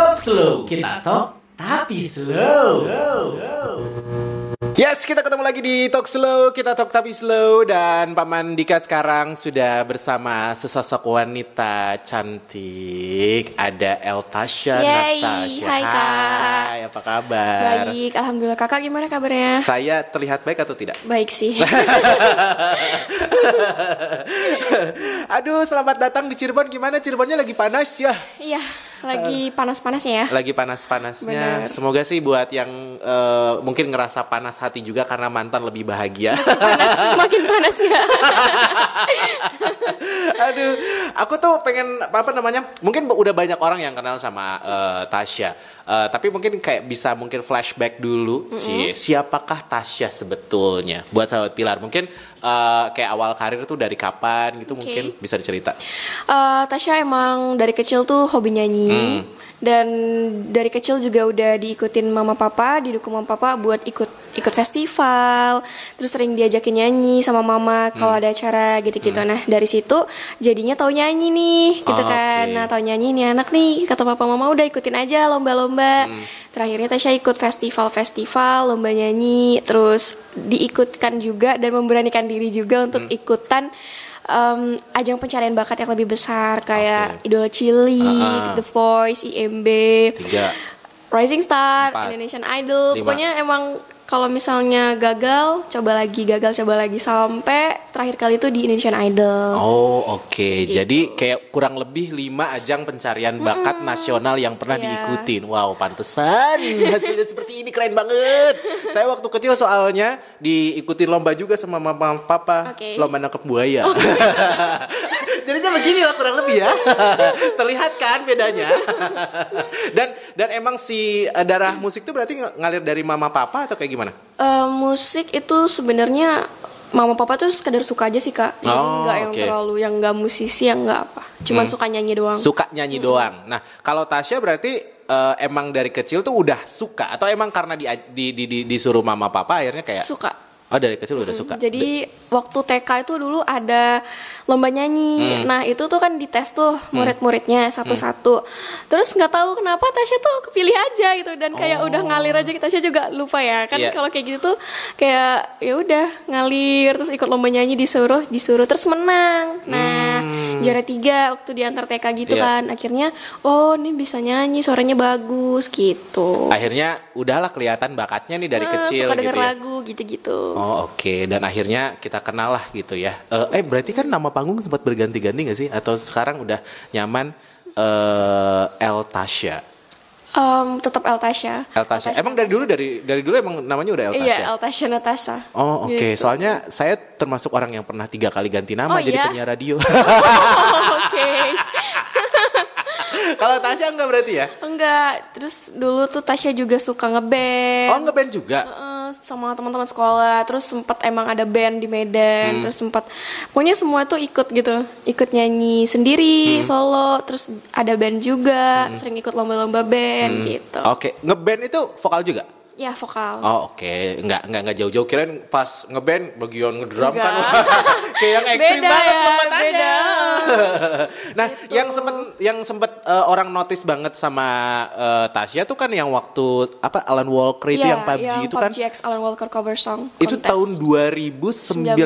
Talk slow, kita talk tapi slow. Yes, kita ketemu lagi di Talk Slow, kita talk tapi slow dan Paman Dika sekarang sudah bersama sesosok wanita cantik. Ada Eltasha Yeay, Natasha. hai, Kak. Hai, apa kabar? Baik, alhamdulillah kakak gimana kabarnya? Saya terlihat baik atau tidak? Baik sih. Aduh, selamat datang di Cirebon. Gimana Cirebonnya lagi panas ya? Iya, lagi panas-panasnya ya. Lagi panas-panasnya. Semoga sih buat yang eh, mungkin ngerasa panas hati juga karena mantan lebih bahagia. Panas, makin panasnya. Aduh, aku tuh pengen apa namanya? Mungkin udah banyak orang yang kenal sama eh, Tasya. Eh, tapi mungkin kayak bisa mungkin flashback dulu, Cie. Siapakah Tasya sebetulnya? Buat sahabat Pilar, mungkin eh, kayak awal karir tuh dari kapan gitu Oke. mungkin bisa dicerita. Eh, Tasya emang dari kecil tuh hobi nyanyi. Hmm. Dan dari kecil juga udah diikutin mama papa, didukung mama papa buat ikut ikut festival. Terus sering diajakin nyanyi sama mama kalau Hmm. ada acara gitu-gitu. Nah, dari situ jadinya tahu nyanyi nih, gitu Oh, kan. oke. Nah, tahu nyanyi nih anak nih, kata papa mama udah ikutin aja lomba-lomba. Hmm. Terakhirnya Tasya ikut festival-festival, lomba nyanyi, terus diikutkan juga dan memberanikan diri juga untuk Hmm. ikutan em, ajang pencarian bakat yang lebih besar kayak Idol Cilik, Ah, ah. The Voice, IMB, Tiga. Rising Star, Empat. Indonesian Idol. Lima. Pokoknya emang kalau misalnya gagal, coba lagi, gagal coba lagi sampai terakhir kali itu di Indonesian Idol. Oh oke, Gitu. jadi kayak kurang lebih lima ajang pencarian bakat nasional yang pernah Iya. diikutin. Wow, pantesan hasilnya seperti ini keren banget. Saya waktu kecil soalnya diikutin lomba juga sama mama papa, Oke. lomba nangkep buaya. Jadinya begini lah kurang lebih ya. Terlihat kan bedanya. dan dan emang si eh, darah musik tuh berarti ng- ngalir dari mama papa atau kayak gimana? Eh, musik itu sebenarnya mama papa tuh sekedar suka aja sih kak, jadi Oh, nggak yang terlalu yang nggak musisi yang nggak apa, cuman Hmm. suka nyanyi doang. Suka nyanyi doang. Nah, kalau Tasya berarti eh, emang dari kecil tuh udah suka atau emang karena di, di, di- di- disuruh mama papa akhirnya kayak suka. Oh dari kecil udah suka. Jadi waktu TK itu dulu ada lomba Hmm. nyanyi. Nah itu tuh kan dites tuh murid-muridnya satu-satu. Terus nggak tahu kenapa Tasya tuh kepilih aja gitu dan kayak udah ngalir aja. Tasya juga lupa ya kan Oh. Iya. kalau kayak gitu tuh kayak ya udah ngalir terus ikut lomba nyanyi disuruh disuruh terus menang. Nah juara tiga waktu di antar TK gitu Hmm. Iya. kan. Akhirnya oh ini bisa nyanyi suaranya bagus gitu. Akhirnya udahlah kelihatan bakatnya nih dari Nah, kecil suka gitu denger ya. lagu gitu-gitu. Oh oke dan akhirnya kita kenal lah gitu ya. Eh, eh berarti kan nama panggung sempat berganti-ganti gak sih? Atau sekarang udah nyaman eh El Tasya? Em, tetap El Tasya. El Tasya. Emang dari dulu dari dari dulu emang namanya udah El Tasya? Iya, El Tasya Natasha. Oh oke, Gitu. soalnya saya termasuk orang yang pernah tiga kali ganti nama Oh, jadi iya? penyiar radio. Oh, Oke. Kalau Tasya enggak berarti ya? Enggak, terus dulu tuh Tasya juga suka ngeband. Oh ngeband juga? Sama teman-teman sekolah, terus sempat emang ada band di Hmm. Medan, terus sempat pokoknya semua tuh ikut gitu, ikut nyanyi Hmm. sendiri, solo, terus ada band juga, sering ikut lomba-lomba band gitu. Oke, ngeband itu vokal juga? Ya vokal. Oh oke, nggak nggak nggak jauh-jauh kirain pas ngeband bagian ngedrum kan kayak yang ekstrim Beda banget ya, lompatannya. nah, yang sempet yang sempet eh, orang notice banget sama eh, Tasya tuh kan yang waktu apa Alan Walker itu Iya, yang PUBG itu kan PUBG Alan Walker cover song. itu kontes. tahun 2019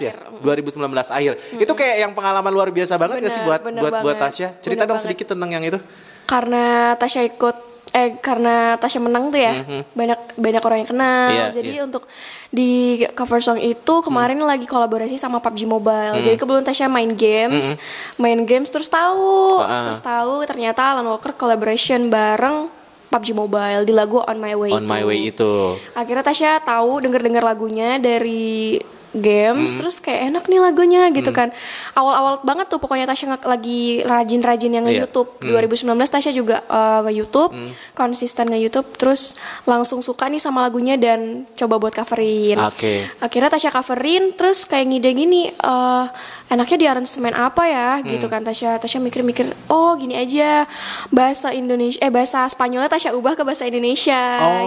ya, akhir. Mm. 2019 akhir. Itu kayak yang pengalaman luar biasa banget gak sih Bener, buat bener buat buat. Tasya? Cerita Bener dong banget. sedikit tentang yang itu. karena Tasya ikut eh karena Tasya menang tuh ya banyak banyak orang yang kenal. Iya, jadi. Mhm. untuk di cover song itu kemarin lagi kolaborasi sama PUBG Mobile jadi kebetulan Tasya main games main games terus tahu Mhm. Ah. terus tahu ternyata Alan Walker collaboration bareng PUBG Mobile di lagu On My Way On My Way itu. akhirnya Tasya tahu denger dengar lagunya dari Hmm. games terus kayak enak nih lagunya gitu kan awal-awal banget tuh pokoknya Tasya lagi rajin-rajin yang Iya. nge-youtube 2019 Tasya juga uh, nge-youtube konsisten nge-youtube terus langsung suka nih sama lagunya dan coba buat coverin Oke. akhirnya Tasya coverin terus kayak ngide gini eh enaknya di aransemen apa ya Hmm. gitu kan Tasya Tasya mikir-mikir oh gini aja bahasa Indonesia eh bahasa Spanyolnya Tasya ubah ke bahasa Indonesia Oh,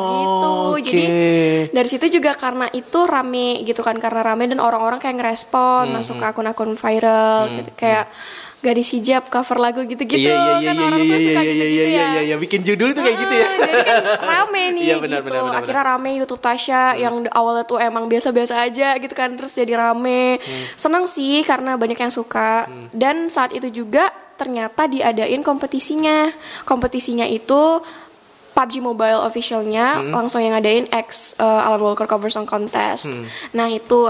gitu jadi oke. dari situ juga karena itu rame gitu kan karena rame dan orang-orang kayak ngerespon masuk ke akun-akun viral gitu kayak gadis hijab cover lagu gitu-gitu. Iya iya iya kan iya orang iya tuh iya suka iya gitu-gitu iya ya. iya iya. Bikin judul itu kayak gitu ya. Ah, jadi kan rame nih Iya, benar, gitu. benar, benar, akhirnya rame YouTube Tasya yang awalnya tuh emang biasa-biasa aja gitu kan terus jadi rame. Hmm. seneng sih karena banyak yang suka. Dan saat itu juga ternyata diadain kompetisinya. Kompetisinya itu PUBG Mobile officialnya Hmm. langsung yang ngadain X uh, Alan Walker Cover Song Contest Hmm. nah itu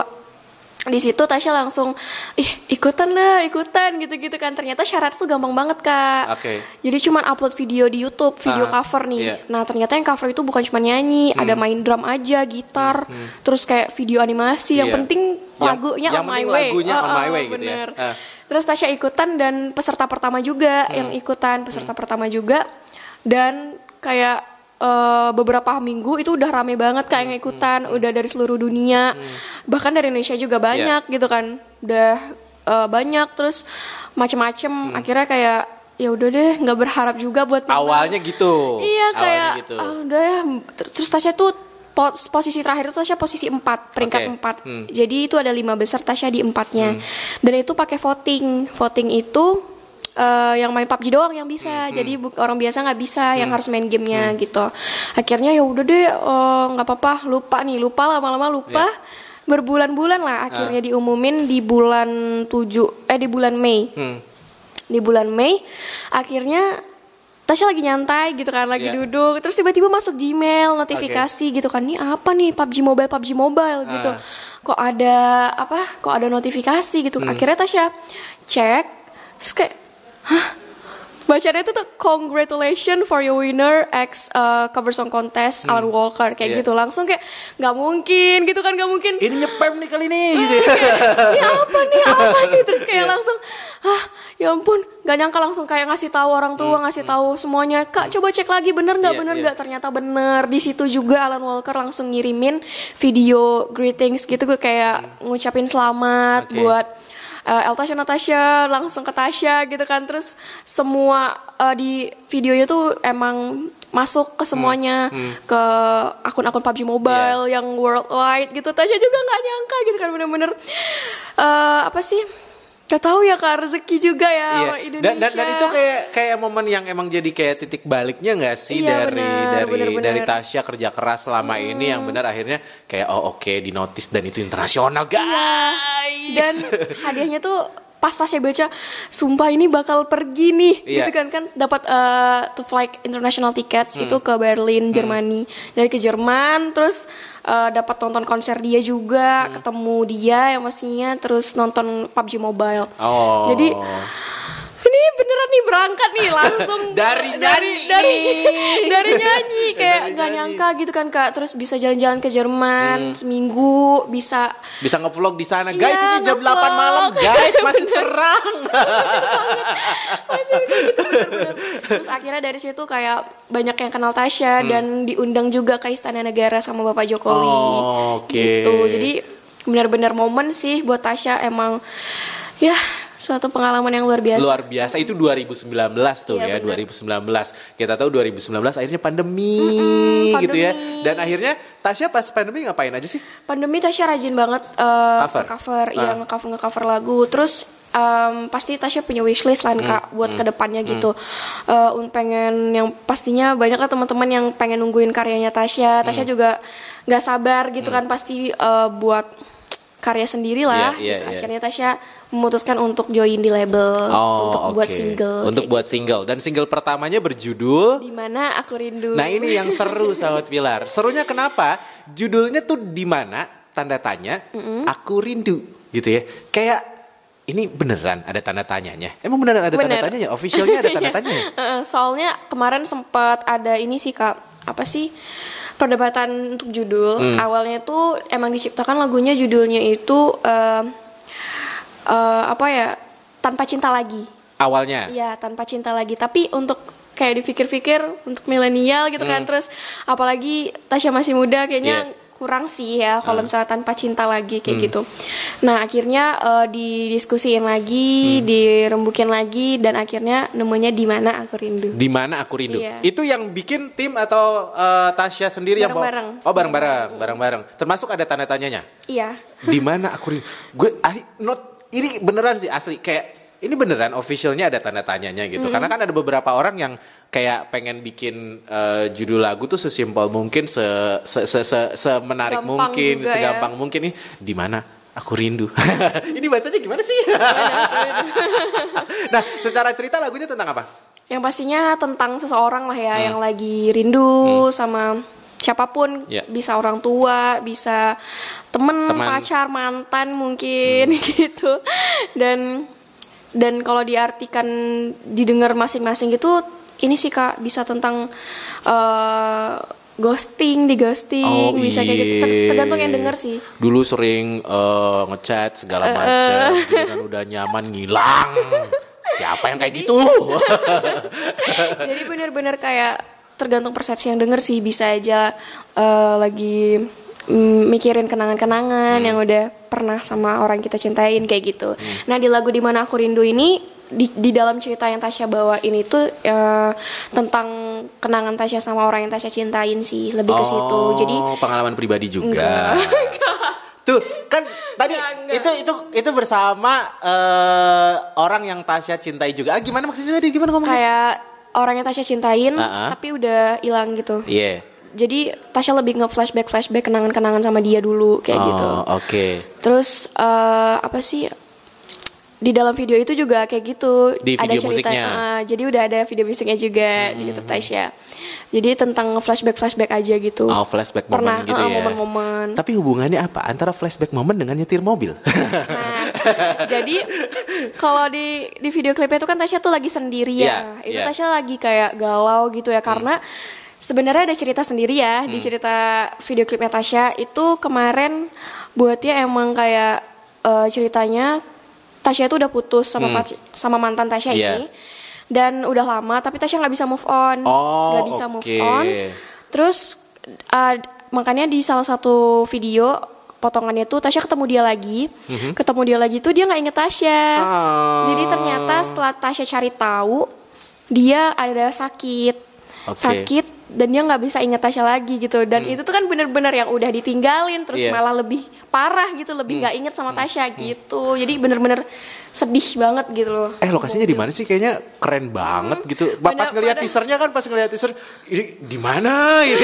di situ Tasya langsung ih ikutan lah ikutan gitu-gitu kan ternyata syaratnya tuh gampang banget kak Oke. jadi cuman upload video di YouTube video Ah, cover nih iya. nah ternyata yang cover itu bukan cuma nyanyi ada main drum aja gitar terus kayak video animasi yang Hmm, Iya. penting Yang- lagunya yang on my penting way lagunya Oh, on my oh, way gitu ya. bener. Ah. terus Tasya ikutan dan peserta pertama juga Hmm. yang ikutan peserta pertama juga dan kayak eh, beberapa minggu itu udah rame banget kayak yang ikutan. udah dari seluruh dunia. Bahkan dari Indonesia juga banyak gitu kan. Udah eh, banyak terus macem-macem. Akhirnya kayak ya udah deh nggak berharap juga buat menang. Awalnya gitu. Iya kayak gitu. ah, udah ya. Ter- terus Tasya tuh pos- posisi terakhir itu Tasya posisi 4 peringkat Oke. 4 Hmm. jadi itu ada lima besar Tasya di empatnya. Dan itu pakai voting. Voting itu eh, yang main PUBG doang yang Hmm, bisa jadi orang biasa nggak bisa yang harus main gamenya gitu. Akhirnya ya udah deh eh, nggak apa-apa lupa nih lupa lama-lama lupa. Iya. berbulan-bulan lah akhirnya diumumin di bulan 7 eh di bulan Mei. Hmm. di bulan Mei akhirnya Tasya lagi nyantai gitu kan lagi Iya. duduk. Terus tiba-tiba masuk Gmail notifikasi gitu kan ini apa nih PUBG Mobile PUBG Mobile? Gitu. Ah. kok ada apa kok ada notifikasi gitu. Hmm. akhirnya Tasya cek terus kayak hah bacanya itu tuh congratulations for your winner X uh, cover song contest Alan Walker kayak Iya. gitu langsung kayak nggak mungkin gitu kan nggak mungkin Ini nyepem nih kali ini gitu. ya. ini apa nih apa nih terus Iya. kayak langsung ah ya ampun nggak nyangka langsung kayak ngasih tahu orang tua ngasih tahu semuanya kak coba cek lagi bener nggak Hmm, Iya, bener iya. nggak ternyata bener di situ juga Alan Walker langsung ngirimin video greetings gitu gue kayak ngucapin selamat Oke. buat uh, El Tasya Natasha langsung ke Tasya gitu kan. Terus semua uh, di videonya tuh emang masuk ke semuanya. Ke akun-akun PUBG Mobile Iya. yang worldwide gitu. Tasya juga nggak nyangka gitu kan bener-bener. Eh, apa sih Gak tahu ya kak rezeki juga ya Iya. sama Indonesia. Dan, dan, dan itu kayak kayak momen yang emang jadi kayak titik baliknya nggak sih Iya, dari benar, dari benar, benar. dari Tasya kerja keras selama ini yang benar akhirnya kayak oh oke di notice dan itu internasional guys. dan hadiahnya tuh pas Tasya baca sumpah ini bakal pergi nih Iya. gitu kan kan dapat eh, to fly international tickets Hmm. itu ke Berlin Jermani dari ke Jerman terus eh, dapat nonton konser dia Hmm. juga ketemu dia yang pastinya terus nonton PUBG Mobile oh. jadi ini beneran nih berangkat nih langsung Dari dari nyanyi. dari, dari nyanyi kayak Dari nggak nyangka gitu kan kak. Terus bisa jalan-jalan ke Jerman seminggu bisa bisa ngevlog di sana. Guys ini jam 8 ngevlog. malam. Guys masih terang. Masih gitu terus akhirnya dari situ kayak banyak yang kenal Tasya Hmm. dan diundang juga ke Istana Negara sama Bapak Jokowi. Oh, oke. gitu. Jadi benar-benar momen sih buat Tasya emang ya suatu pengalaman yang luar biasa luar biasa itu 2019 tuh Iya, ya bener. 2019 kita tahu 2019 akhirnya pandemi Mm-mm, gitu ya pandemi. dan akhirnya Tasya pas pandemi ngapain aja sih pandemi Tasya rajin banget eh, Cover? cover Ah. yang cover nge-cover lagu terus em, pasti Tasya punya wishlist lah Hmm, kak buat ke depannya gitu Eh, un pengen yang pastinya banyak lah teman-teman yang pengen nungguin karyanya Tasya Tasya Hmm. juga nggak sabar gitu kan pasti eh, buat karya sendiri lah Iya, iya, gitu. iya. akhirnya Tasya memutuskan untuk join di label Oh, untuk buat oke. single Untuk buat single dan single pertamanya berjudul gitu. di mana aku rindu Nah, ini yang seru sahabat Pilar. Serunya kenapa? Judulnya tuh di mana? Tanda tanya. Aku rindu gitu ya. Kayak ini beneran ada tanda tanyanya. Emang beneran ada tanda Bener. tanyanya? Officialnya ada tanda tanyanya? Heeh, soalnya kemarin sempat ada ini sih kak apa sih perdebatan untuk judul Hmm. awalnya tuh emang diciptakan lagunya judulnya itu eh, eh, apa ya tanpa cinta lagi Awalnya. Iya tanpa cinta lagi tapi untuk kayak dipikir-pikir untuk milenial gitu kan terus apalagi Tasya masih muda kayaknya Hmm. Iya. kurang sih ya kalau misalnya tanpa cinta lagi kayak gitu nah akhirnya eh, didiskusiin lagi dirembukin lagi dan akhirnya nemunya di mana aku rindu Di mana aku rindu? Iya. Itu yang bikin tim atau eh, Tasya sendiri yang bawa-. Oh, bareng-bareng, bareng-bareng. Termasuk ada tanda tanyanya. iya Di mana aku rindu? Gue not ini beneran sih asli kayak ini beneran officialnya ada tanda tanyanya gitu. Karena kan ada beberapa orang yang kayak pengen bikin eh, judul lagu tuh sesimpel mungkin, se se se, se- semenarik Gampang mungkin, ya. segampang mungkin nih di mana aku rindu. ini bacanya gimana sih? nah, secara cerita lagunya tentang apa? Yang pastinya tentang seseorang lah ya yang lagi rindu sama siapa pun, Ya. bisa orang tua, bisa temen, Teman. pacar, mantan mungkin gitu. Dan dan kalau diartikan didengar masing-masing gitu, ini sih kak bisa tentang eh, ghosting, di ghosting, bisa kayak gitu. Ter- iya. tergantung yang denger sih. Dulu sering eh, ngechat segala macam, gitu kan udah nyaman ngilang. Siapa yang kayak gitu? Jadi bener-bener kayak tergantung persepsi yang denger sih bisa aja eh, lagi mm, mikirin kenangan-kenangan yang udah pernah sama orang kita cintain kayak gitu. Nah di lagu di mana aku rindu ini di, di dalam cerita yang Tasya bawa ini tuh eh, tentang kenangan Tasya sama orang yang Tasya cintain sih lebih ke situ. Jadi Oh, pengalaman pribadi juga. Tuh kan tadi Enggak, enggak. itu itu itu bersama eh, orang yang Tasya cintai juga. Ah, gimana maksudnya tadi? Gimana ngomongnya? kayak orang yang Tasya cintain ah. tapi udah hilang gitu. Iya. Jadi Tasya lebih nge flashback flashback kenangan-kenangan sama dia dulu kayak Oh, gitu. Oke. Terus eh, apa sih di dalam video itu juga kayak gitu Di ada video cerita musiknya? Hmm. eh, jadi udah ada video musiknya juga di YouTube Tasya. Jadi tentang flashback flashback aja gitu. Oh, flashback Pernah gitu eh, ya. momen-momen. Tapi hubungannya apa antara flashback moment dengan nyetir mobil? Nah, jadi kalau di di video klipnya itu kan Tasya tuh lagi sendiri ya. Iya, itu iya. Tasya lagi kayak galau gitu ya karena sebenarnya ada cerita sendiri ya Hmm. di cerita video klipnya Tasya itu kemarin buatnya emang kayak eh, ceritanya Tasya itu udah putus sama pac- sama mantan Tasya Hmm. Iya. ini dan udah lama tapi Tasya nggak bisa move on Oh, nggak bisa move oke. on terus eh, makanya di salah satu video potongannya tuh Tasya ketemu dia lagi ketemu dia lagi tuh dia nggak inget Tasya. Ah. jadi ternyata setelah Tasya cari tahu dia ada sakit Oke. sakit dan dia nggak bisa inget Tasya lagi gitu dan itu tuh kan bener-bener yang udah ditinggalin terus Hmm. Hmm. malah lebih parah gitu lebih nggak inget sama Tasya gitu jadi bener-bener sedih banget gitu loh Eh lokasinya di mana sih? Kayaknya keren banget gitu. Pas ngeliat pada- teasernya kan, pas ngeliat teaser, ini di mana gitu.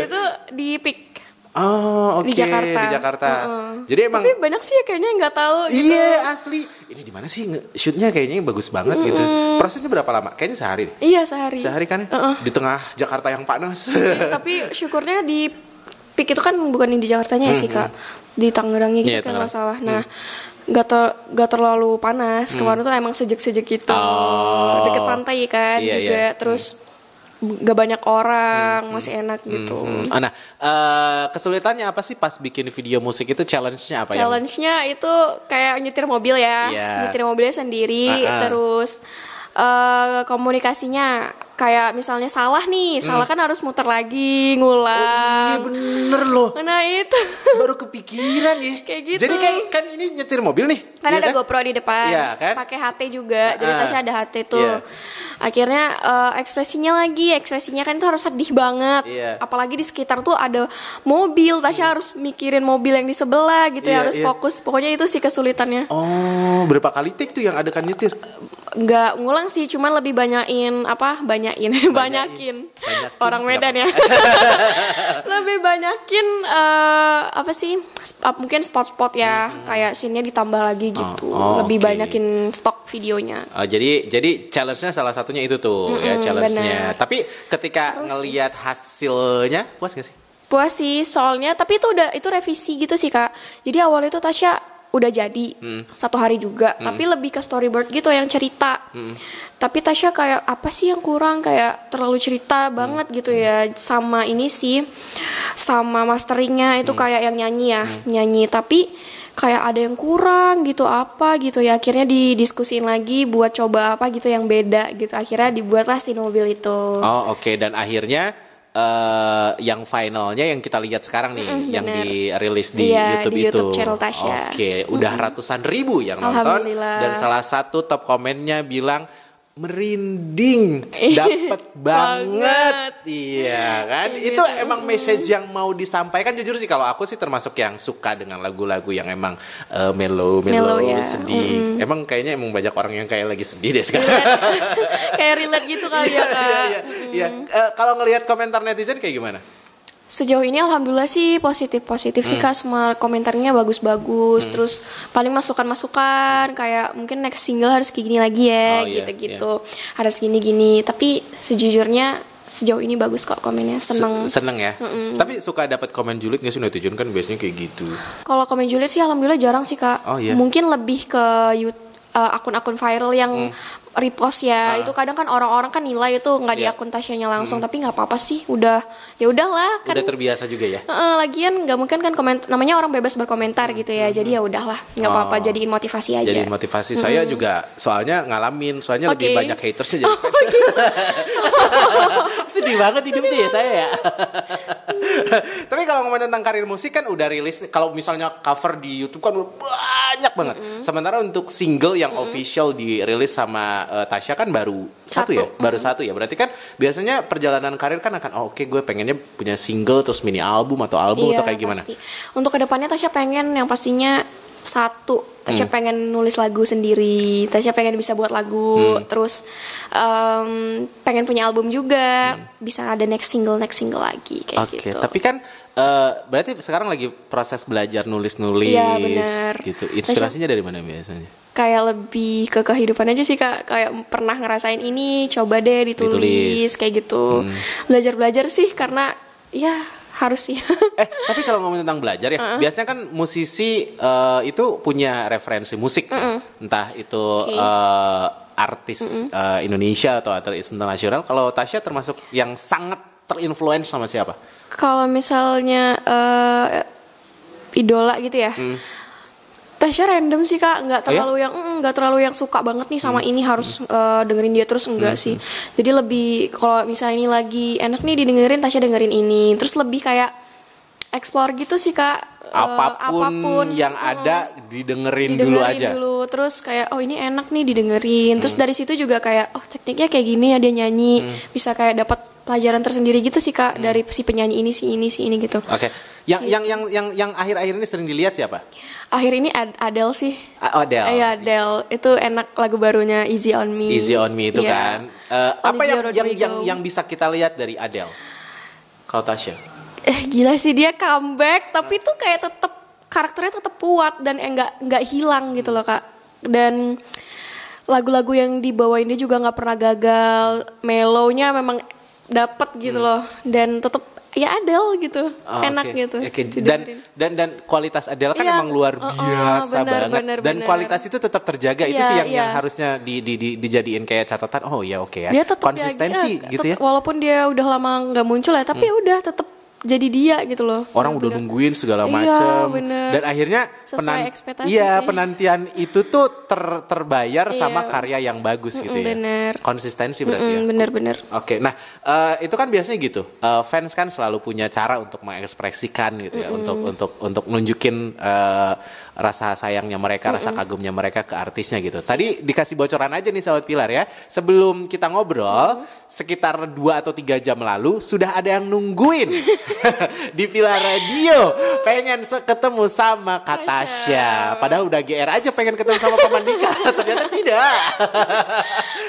itu di PIK Oh, oke Di Jakarta. Di Jakarta. Heeh. Jadi emang tapi banyak sih ya kayaknya yang nggak tahu gitu Iya asli. Ini di mana sih shootnya kayaknya bagus banget gitu. Prosesnya berapa lama? Kayaknya sehari. iya sehari Sehari kan? ya? Heeh. Di tengah Jakarta yang panas. tapi syukurnya di PIK itu kan bukan di Jakartanya ya sih kak di Tangerangnya gitu Iya, kan masalah nah gak, ter- gak terlalu panas kemarin tuh emang sejek-sejek gitu Oh. deket pantai kan Iya, juga iya. terus gak banyak orang masih enak gitu Hmm, ah, Nah, eh, kesulitannya apa sih pas bikin video musik itu challenge-nya apa ya? challenge-nya itu kayak nyetir mobil ya Iya. nyetir mobilnya sendiri Ah, ah. terus eh, komunikasinya kayak misalnya salah nih salah kan harus muter lagi ngulang Iya bener loh. nah itu Baru kepikiran ya. Kayak gitu. Jadi kayak kan ini nyetir mobil nih. kan iya ada GoPro di depan Iya, kan? pakai HT juga jadi Ah, Tasya ada HT tuh iya. akhirnya eh, ekspresinya lagi ekspresinya kan itu harus sedih banget Iya. apalagi di sekitar tuh ada mobil Tasya harus mikirin mobil yang di sebelah gitu Iya, ya harus iya. fokus pokoknya itu sih kesulitannya Oh, berapa kali take tuh yang adegan nyetir? nggak ngulang sih cuman lebih banyakin apa banyakin banyakin Banyakin. orang Medan ya lebih banyakin eh, apa sih sp- ah, mungkin spot-spot ya kayak scene-nya ditambah lagi gitu Hmm. oh, lebih oke. banyakin stok videonya Oh, jadi jadi challenge-nya salah satunya itu tuh ya Mm-mm, challenge-nya. benar. Tapi ketika ngelihat hasilnya puas gak sih? puas sih soalnya tapi itu udah itu revisi gitu sih kak jadi awalnya itu Tasya udah jadi Hmm. satu hari juga tapi lebih ke storyboard gitu yang cerita Hmm. Tapi Tasya kayak apa sih yang kurang? Kayak terlalu cerita Hmm. banget gitu ya sama ini sih sama masteringnya. Hmm. itu kayak yang nyanyi ya nyanyi. Tapi kayak ada yang kurang gitu apa gitu ya. Akhirnya didiskusin lagi buat coba apa gitu yang beda gitu. Akhirnya dibuatlah si mobil itu. Oh, oke. Dan akhirnya eh yang finalnya yang kita lihat sekarang nih Mm-mm, yang dirilis di Iya, YouTube di itu. YouTube channel Tasya. Oke, udah ratusan ribu yang nonton. Dan salah satu top komennya bilang merinding, dapet banget, iya kan? Kayak Itu gitu. emang message yang mau disampaikan. Jujur sih kalau aku sih termasuk yang suka dengan lagu-lagu yang emang eh, mellow, mellow, Mellow, ya. sedih. Emang kayaknya emang banyak orang yang kayak lagi sedih deh sekarang. kayak relate gitu kali ya kak Iya, iya, iya. Eh, kalau ngelihat komentar netizen kayak gimana? Sejauh ini alhamdulillah sih positif positif Hmm. sih kak. Semua komentarnya bagus-bagus. Terus paling masukan-masukan kayak mungkin next single harus kayak gini lagi Oh, ya iya, gitu-gitu. Harus gini-gini. Tapi sejujurnya sejauh ini bagus kok komennya. Seneng Se- seneng. ya. Tapi suka dapat komen julid nggak sih? Netizen kan biasanya kayak gitu. kalau komen Juliet sih alhamdulillah jarang sih kak. Oh, iya? mungkin lebih ke eh, akun-akun viral yang repost ya itu kadang kan orang-orang kan nilai itu nggak di Hmm. Iya. akun Tasyanya langsung tapi nggak apa-apa sih udah ya udahlah kan Udah terbiasa juga ya. Heeh, lagian nggak mungkin kan komentar namanya orang bebas berkomentar gitu ya jadi ya udahlah nggak apa-apa Oh. jadiin motivasi aja Jadi motivasi saya juga soalnya ngalamin, soalnya lebih Oke. banyak hatersnya jadi fans. Sedih banget hidupnya ya saya ya. Tapi kalau ngomongin tentang karir musik kan udah rilis, kalau misalnya cover di YouTube kan banyak banget. Sementara untuk single yang official dirilis sama eh, Tasya kan baru satu, Satu. ya, baru satu ya. Berarti kan biasanya perjalanan karir kan akan, oh, oke gue pengennya punya single terus mini album atau album atau kayak gimana? Iya, pasti. Untuk ke depannya Tasya pengen yang pastinya satu Tasya Hmm. pengen nulis lagu sendiri Tasya pengen bisa buat lagu Hmm. terus em, pengen punya album juga Hmm. bisa ada next single next single lagi kayak Oke, gitu tapi kan eh, berarti sekarang lagi proses belajar nulis-nulis Iya, benar. gitu. Inspirasinya dari mana biasanya? Kayak lebih ke kehidupan aja sih kak kayak pernah ngerasain ini coba deh ditulis, Ditulis. Hmm. kayak gitu belajar belajar sih karena ya harus sih Eh, tapi kalau ngomongin tentang belajar ya, biasanya kan musisi eh, itu punya referensi musik, ya. entah itu Oke. eh, artis eh, Indonesia atau artis internasional. Kalau Tasya termasuk yang sangat terinfluence sama siapa? kalau misalnya eh, idola gitu ya Tasya random sih kak, nggak Oh ya? terlalu yang mm, nggak terlalu yang suka banget nih sama ini harus eh, dengerin dia terus enggak sih. Jadi lebih kalau misalnya ini lagi enak nih didengerin Tasya dengerin ini, terus lebih kayak explore gitu sih kak. Eh, Apa pun, yang mm, ada didengerin, didengerin dulu aja. dulu. terus kayak oh ini enak nih didengerin. Terus dari situ juga kayak oh tekniknya kayak gini ya dia nyanyi. Bisa kayak dapat pelajaran tersendiri gitu sih kak dari si penyanyi ini si ini si ini gitu Oke, yang yang yang yang yang akhir-akhir ini sering dilihat siapa? akhir ini Ad- Adele sih Ah, Adele. Iya Adele itu enak lagu barunya Easy on Me Easy on Me itu Iya. kan. Eh, apa Olivia yang, yang Rodrigo. yang yang bisa kita lihat dari Adele? Kalau Tasya? eh gila sih dia comeback tapi tuh kayak tetep karakternya tetep kuat dan enggak nggak hilang gitu loh kak dan lagu-lagu yang dibawain dia juga nggak pernah gagal mellownya memang dapet gitu loh dan tetep ya Adele gitu Oh, enak oke. gitu Oke, Dan didengerin. dan dan kualitas Adele kan Iya. emang luar Oh, oh, biasa benar, banget. benar, dan benar. kualitas itu tetap terjaga. itu Iya, sih yang yang iya. harusnya di, di, di- dijadiin kayak catatan. Oh ya oke ya. dia tetap Konsistensi gitu ya. walaupun dia udah lama nggak muncul ya tapi ya udah tetep jadi dia gitu loh Orang udah nungguin segala Iya, macem bener. dan akhirnya Sesuai ekspektasi iya sih. penantian itu tuh ter- terbayar Iya. sama karya yang bagus gitu ya. bener. Konsistensi berarti ya. Mm, bener-bener Oke, nah eh, itu kan biasanya gitu. Eh, fans kan selalu punya cara untuk mengekspresikan gitu ya, untuk untuk untuk nunjukin eh, rasa sayangnya mereka, rasa kagumnya mereka ke artisnya gitu. Tadi dikasih bocoran aja nih sahabat Pilar ya. Sebelum kita ngobrol, sekitar 2 atau tiga jam lalu sudah ada yang nungguin di Pilar Radio, pengen ketemu sama Katasha. Padahal udah GR aja pengen ketemu sama Paman Dika, ternyata tidak.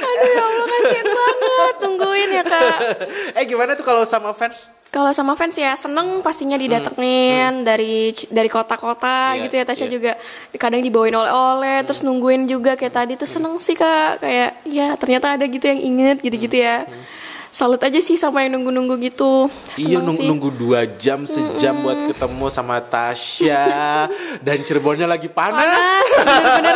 Aduh ya Allah kasihan banget tungguin ya kak. eh gimana tuh kalau sama fans? Kalau sama fans ya seneng pastinya didatengin dari dari kota-kota Iya, gitu ya Tasya iya. juga kadang dibawain oleh-oleh terus nungguin juga kayak tadi tuh seneng sih kak kayak ya ternyata ada gitu yang inget gitu-gitu ya. Salut aja sih sama yang nunggu-nunggu gitu. Iya Seneng nung- sih. nunggu dua jam sejam buat ketemu sama Tasya dan Cirebonnya lagi panas. panas bener-bener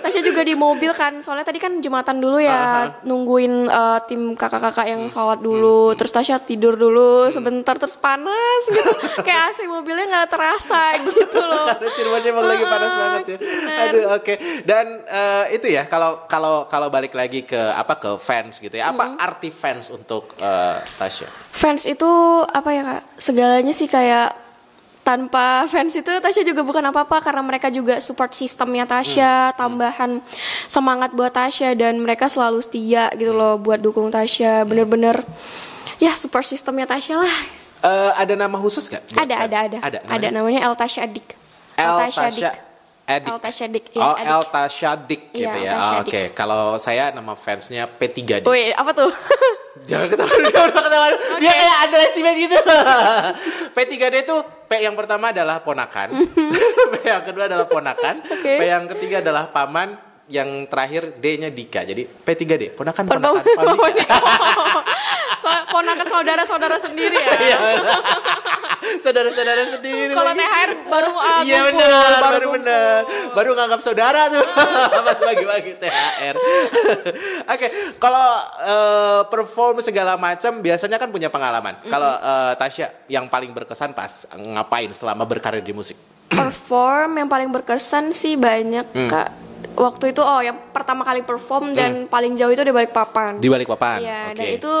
Tasya juga di mobil kan soalnya tadi kan jumatan dulu ya nungguin eh, tim kakak-kakak yang sholat dulu terus Tasya tidur dulu sebentar terus panas gitu kayak AC mobilnya nggak terasa gitu loh Karena Cirebonnya emang lagi panas banget ya. bener. Aduh oke. Dan eh, itu ya kalau kalau kalau balik lagi ke apa ke fans gitu ya. Apa arti fans untuk eh, Tasya? fans itu apa ya kak segalanya sih kayak tanpa fans itu Tasya juga bukan apa-apa karena mereka juga support sistemnya Tasya, Hmm. tambahan semangat buat Tasya dan mereka selalu setia gitu loh buat dukung Tasya. Bener-bener ya support sistemnya Tasya lah. Eh, ada nama khusus buat Ada, ada, ada. Ada, Ada namanya El Tasya Adik. El Tasya Adik. El Tasya Adik. iya, Oh, Adik. El Tasya Dik gitu Iya, ya. Tasya Oh. Oke, kalau saya nama fansnya P3D. Wih, apa tuh? Jangan ketawa dulu, jangan ketawa dulu. Dia kayak underestimate gitu. P3D itu P yang pertama adalah ponakan. P yang kedua adalah ponakan. Oke. P yang ketiga adalah paman. Yang terakhir D-nya Dika. Jadi P3D, ponakan ponakan Pam Dika. so, ponakan saudara-saudara sendiri ya. Iya, Saudara-saudara sendiri. Kalau. THR baru ah, Iya benar, baru ngumpul. benar. Baru nganggap saudara tuh pas bagi-bagi THR. Oke, kalau eh, perform segala macam biasanya kan punya pengalaman. Kalau eh, Tasya yang paling berkesan pas ngapain selama berkarir di musik? perform yang paling berkesan sih banyak Hmm. kak waktu itu oh yang pertama kali perform dan paling jauh itu di balik papan Di balik papan. Iya, Oke. dan itu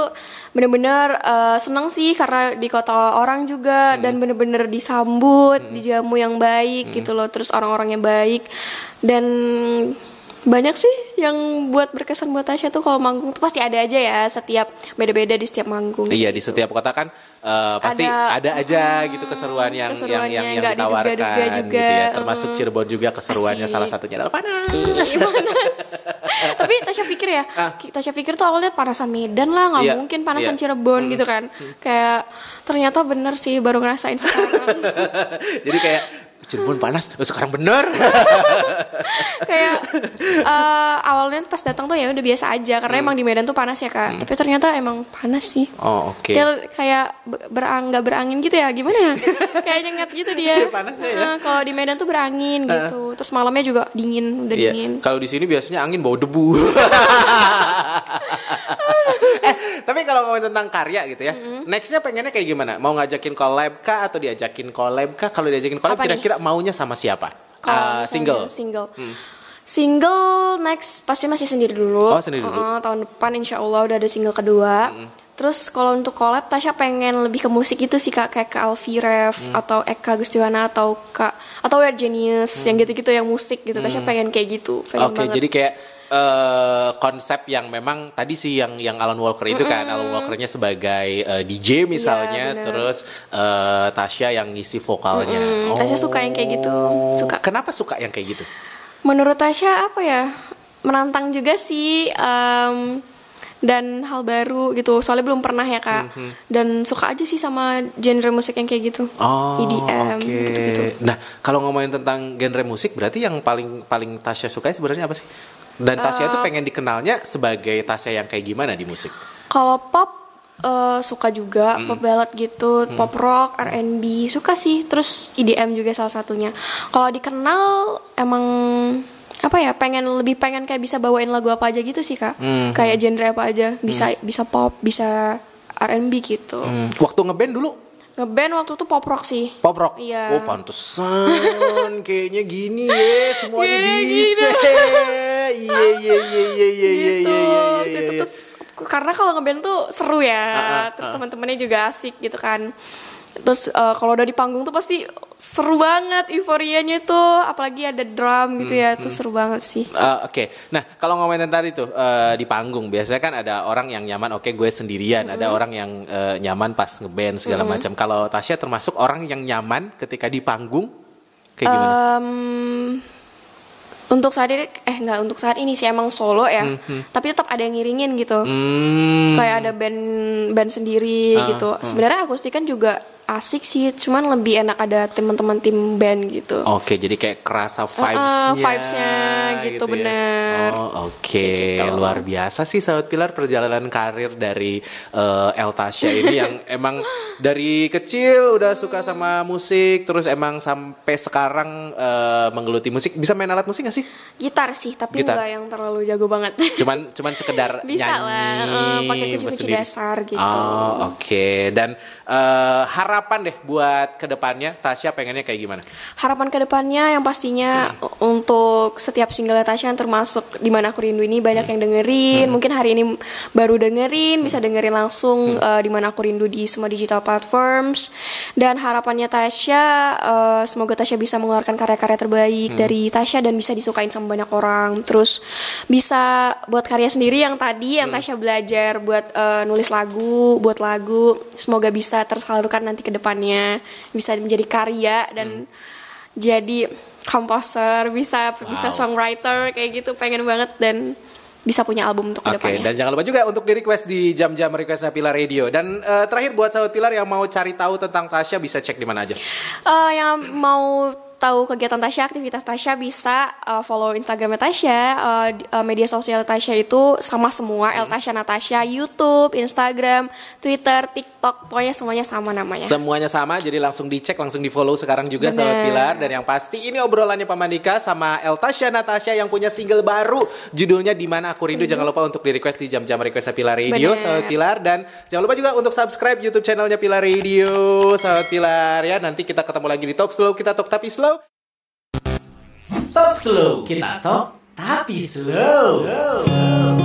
bener-bener eh, seneng sih karena di kota orang juga Hmm. dan bener-bener disambut, dijamu yang baik Hmm. gitu loh, terus orang-orangnya baik dan banyak sih yang buat berkesan buat Tasya tuh kalau manggung tuh pasti ada aja ya setiap beda-beda di setiap manggung. Iya di setiap kota kan eh, pasti ada, Ada- aja gitu keseruan yang yang yang, yang ditawarkan diduga-duga gitu juga, ya. Termasuk. Cirebon juga keseruannya Asik. salah satunya adalah panas. Panas. Tapi Tasya pikir ya, Ah. Tasya pikir tuh awalnya panasan Medan lah, nggak Iya, mungkin panasan iya. Cirebon gitu kan. Kayak ternyata bener sih baru ngerasain sekarang. Jadi kayak Cirebon panas, oh, sekarang bener. kayak eh, awalnya pas datang tuh ya udah biasa aja karena emang di Medan tuh panas ya kak. Tapi ternyata emang panas sih. oh oke. Dia kayak be- berang nggak berangin gitu ya gimana ya? kayak nyengat gitu dia. Panasnya ya. Nah, kalau di Medan tuh berangin gitu. Terus malamnya juga dingin, udah Iya. dingin. Kalau di sini biasanya angin bawa debu. eh, tapi kalau ngomongin tentang karya gitu ya, nextnya pengennya kayak gimana? Mau ngajakin collab kah atau diajakin collab kah? Kalau diajakin collab, Apa nih? kira-kira maunya sama siapa? Misalnya single. Single. Single next pasti masih sendiri dulu. Oh, sendiri dulu. Heeh, tahun depan insya Allah udah ada single kedua. Terus kalau untuk collab Tasya pengen lebih ke musik itu sih kak kayak ke Alfie Rev atau Eka Gustiwana atau kak atau Weird Genius yang gitu-gitu yang musik gitu. Tasya pengen kayak gitu. Oke, banget. jadi kayak eh, konsep yang memang tadi sih yang yang Alan Walker itu kan, Alan Walkernya sebagai eh, DJ misalnya, Iya, bener. terus eh, Tasya yang ngisi vokalnya. Mm, Tasya suka yang kayak gitu. Suka. Kenapa suka yang kayak gitu? Menurut Tasya apa ya menantang juga sih em, dan hal baru gitu. Soalnya belum pernah ya kak. Dan suka aja sih sama genre musik yang kayak gitu. Oh, EDM oke. gitu-gitu. Nah, kalau ngomongin tentang genre musik, berarti yang paling paling Tasya sukai sebenarnya apa sih? Dan Tasya Eh. itu pengen dikenalnya sebagai Tasya yang kayak gimana di musik? Kalau pop eh, suka juga Hmm. pop ballad gitu, pop rock, R&B suka sih. Terus EDM juga salah satunya. Kalau dikenal emang apa ya pengen lebih pengen kayak bisa bawain lagu apa aja gitu sih kak Hmm. kayak genre apa aja bisa bisa pop bisa R&B gitu Hmm, Waktu ngeband dulu ngeband waktu itu pop rock sih pop rock. Iya. Oh, pantesan kayaknya gini ya, semuanya Gini, bisa. Iya, iya, iya, iya, iya, iya, iya, gitu. iya, Waktu iya, itu iya. terus karena kalau ngeband tuh seru ya. Ah, ah, terus ah. teman-temannya juga asik gitu kan. Terus eh, kalau udah di panggung tuh pasti seru banget euforianya tuh. Apalagi ada drum gitu ya. Hmm, tuh seru banget sih. Uh, Oke, nah kalau ngomongin tadi tuh uh, di panggung biasanya kan ada orang yang nyaman, oke gue sendirian, ada orang yang uh, nyaman pas ngeband segala macam. Kalau Tasya termasuk orang yang nyaman ketika di panggung, kayak gimana? Em, untuk saat ini eh nggak untuk saat ini sih emang solo ya. Tapi tetap ada yang ngiringin gitu. Hmm, kayak ada band band sendiri Ah, gitu. sebenarnya akustik kan juga asik sih cuman lebih enak ada teman-teman tim band gitu Oke, jadi kayak kerasa vibes-nya, vibes-nya gitu, ya. bener. Oh, oke, Kayak gitu. luar biasa sih sahabat Pilar perjalanan karir dari uh, El Tasya ini yang emang dari kecil udah suka sama musik, terus emang sampai sekarang uh, menggeluti musik. Bisa main alat musik gak sih? gitar sih tapi Gitar. nggak yang terlalu jago banget cuman cuman sekedar Bisa nyanyi lah, eh, pakai kunci-kunci dasar gitu. Oh, oke. Dan eh, harapan harapan deh buat ke depannya Tasya pengennya kayak gimana? Harapan ke depannya yang pastinya untuk setiap single Tasya yang termasuk di mana aku rindu ini banyak yang dengerin. Mungkin hari ini baru dengerin, bisa dengerin langsung eh, di mana aku rindu di semua digital platforms. Dan harapannya Tasya eh, semoga Tasya bisa mengeluarkan karya-karya terbaik dari Tasya dan bisa disukain sama banyak orang. Terus bisa buat karya sendiri yang tadi yang Tasya belajar buat eh, nulis lagu, buat lagu. Semoga bisa tersalurkan nanti ke depannya, bisa menjadi karya dan jadi komposer, bisa bisa songwriter kayak gitu pengen banget dan bisa punya album untuk Oke, ke depannya. dan jangan lupa juga untuk di request di jam-jam requestnya Pilar Radio. Dan eh, terakhir buat sahabat Pilar yang mau cari tahu tentang Tasya bisa cek di mana aja. Eh, yang mau tahu kegiatan Tasya, aktivitas Tasya bisa uh, follow Instagramnya Tasya, uh, uh, media sosial Tasya itu sama semua, El Tasya Natasha, YouTube, Instagram, Twitter, TikTok, pokoknya semuanya sama namanya. Semuanya sama, jadi langsung dicek, langsung di follow sekarang juga Bener. sahabat Pilar. Dan yang pasti ini obrolannya Pak Mandika sama El Tasya Natasha yang punya single baru. Judulnya Di Mana Aku Rindu. Jangan lupa untuk di request di jam-jam requestnya Pilar Radio, Bener. sahabat Pilar. Dan jangan lupa juga untuk subscribe YouTube channelnya Pilar Radio, sahabat Pilar ya. Nanti kita ketemu lagi di Talk Slow, kita talk tapi slow. Talk slow, kita talk tapi slow. Segala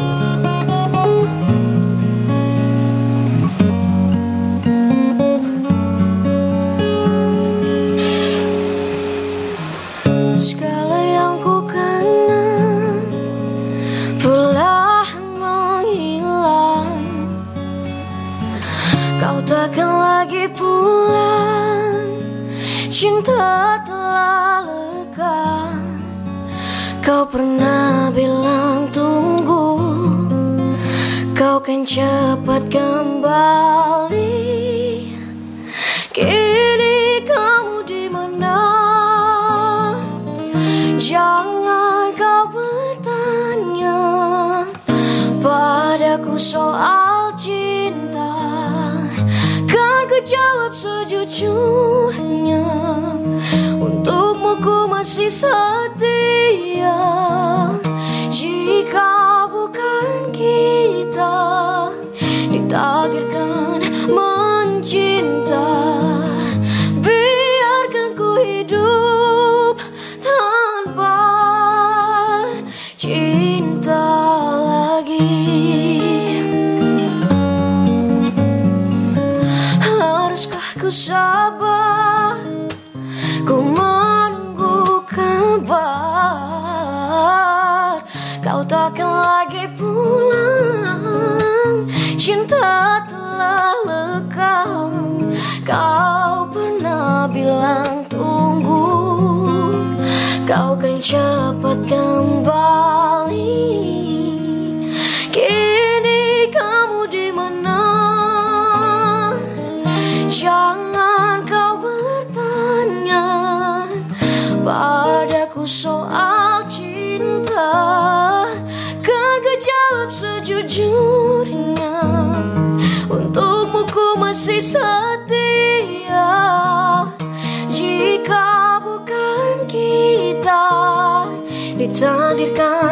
done it gone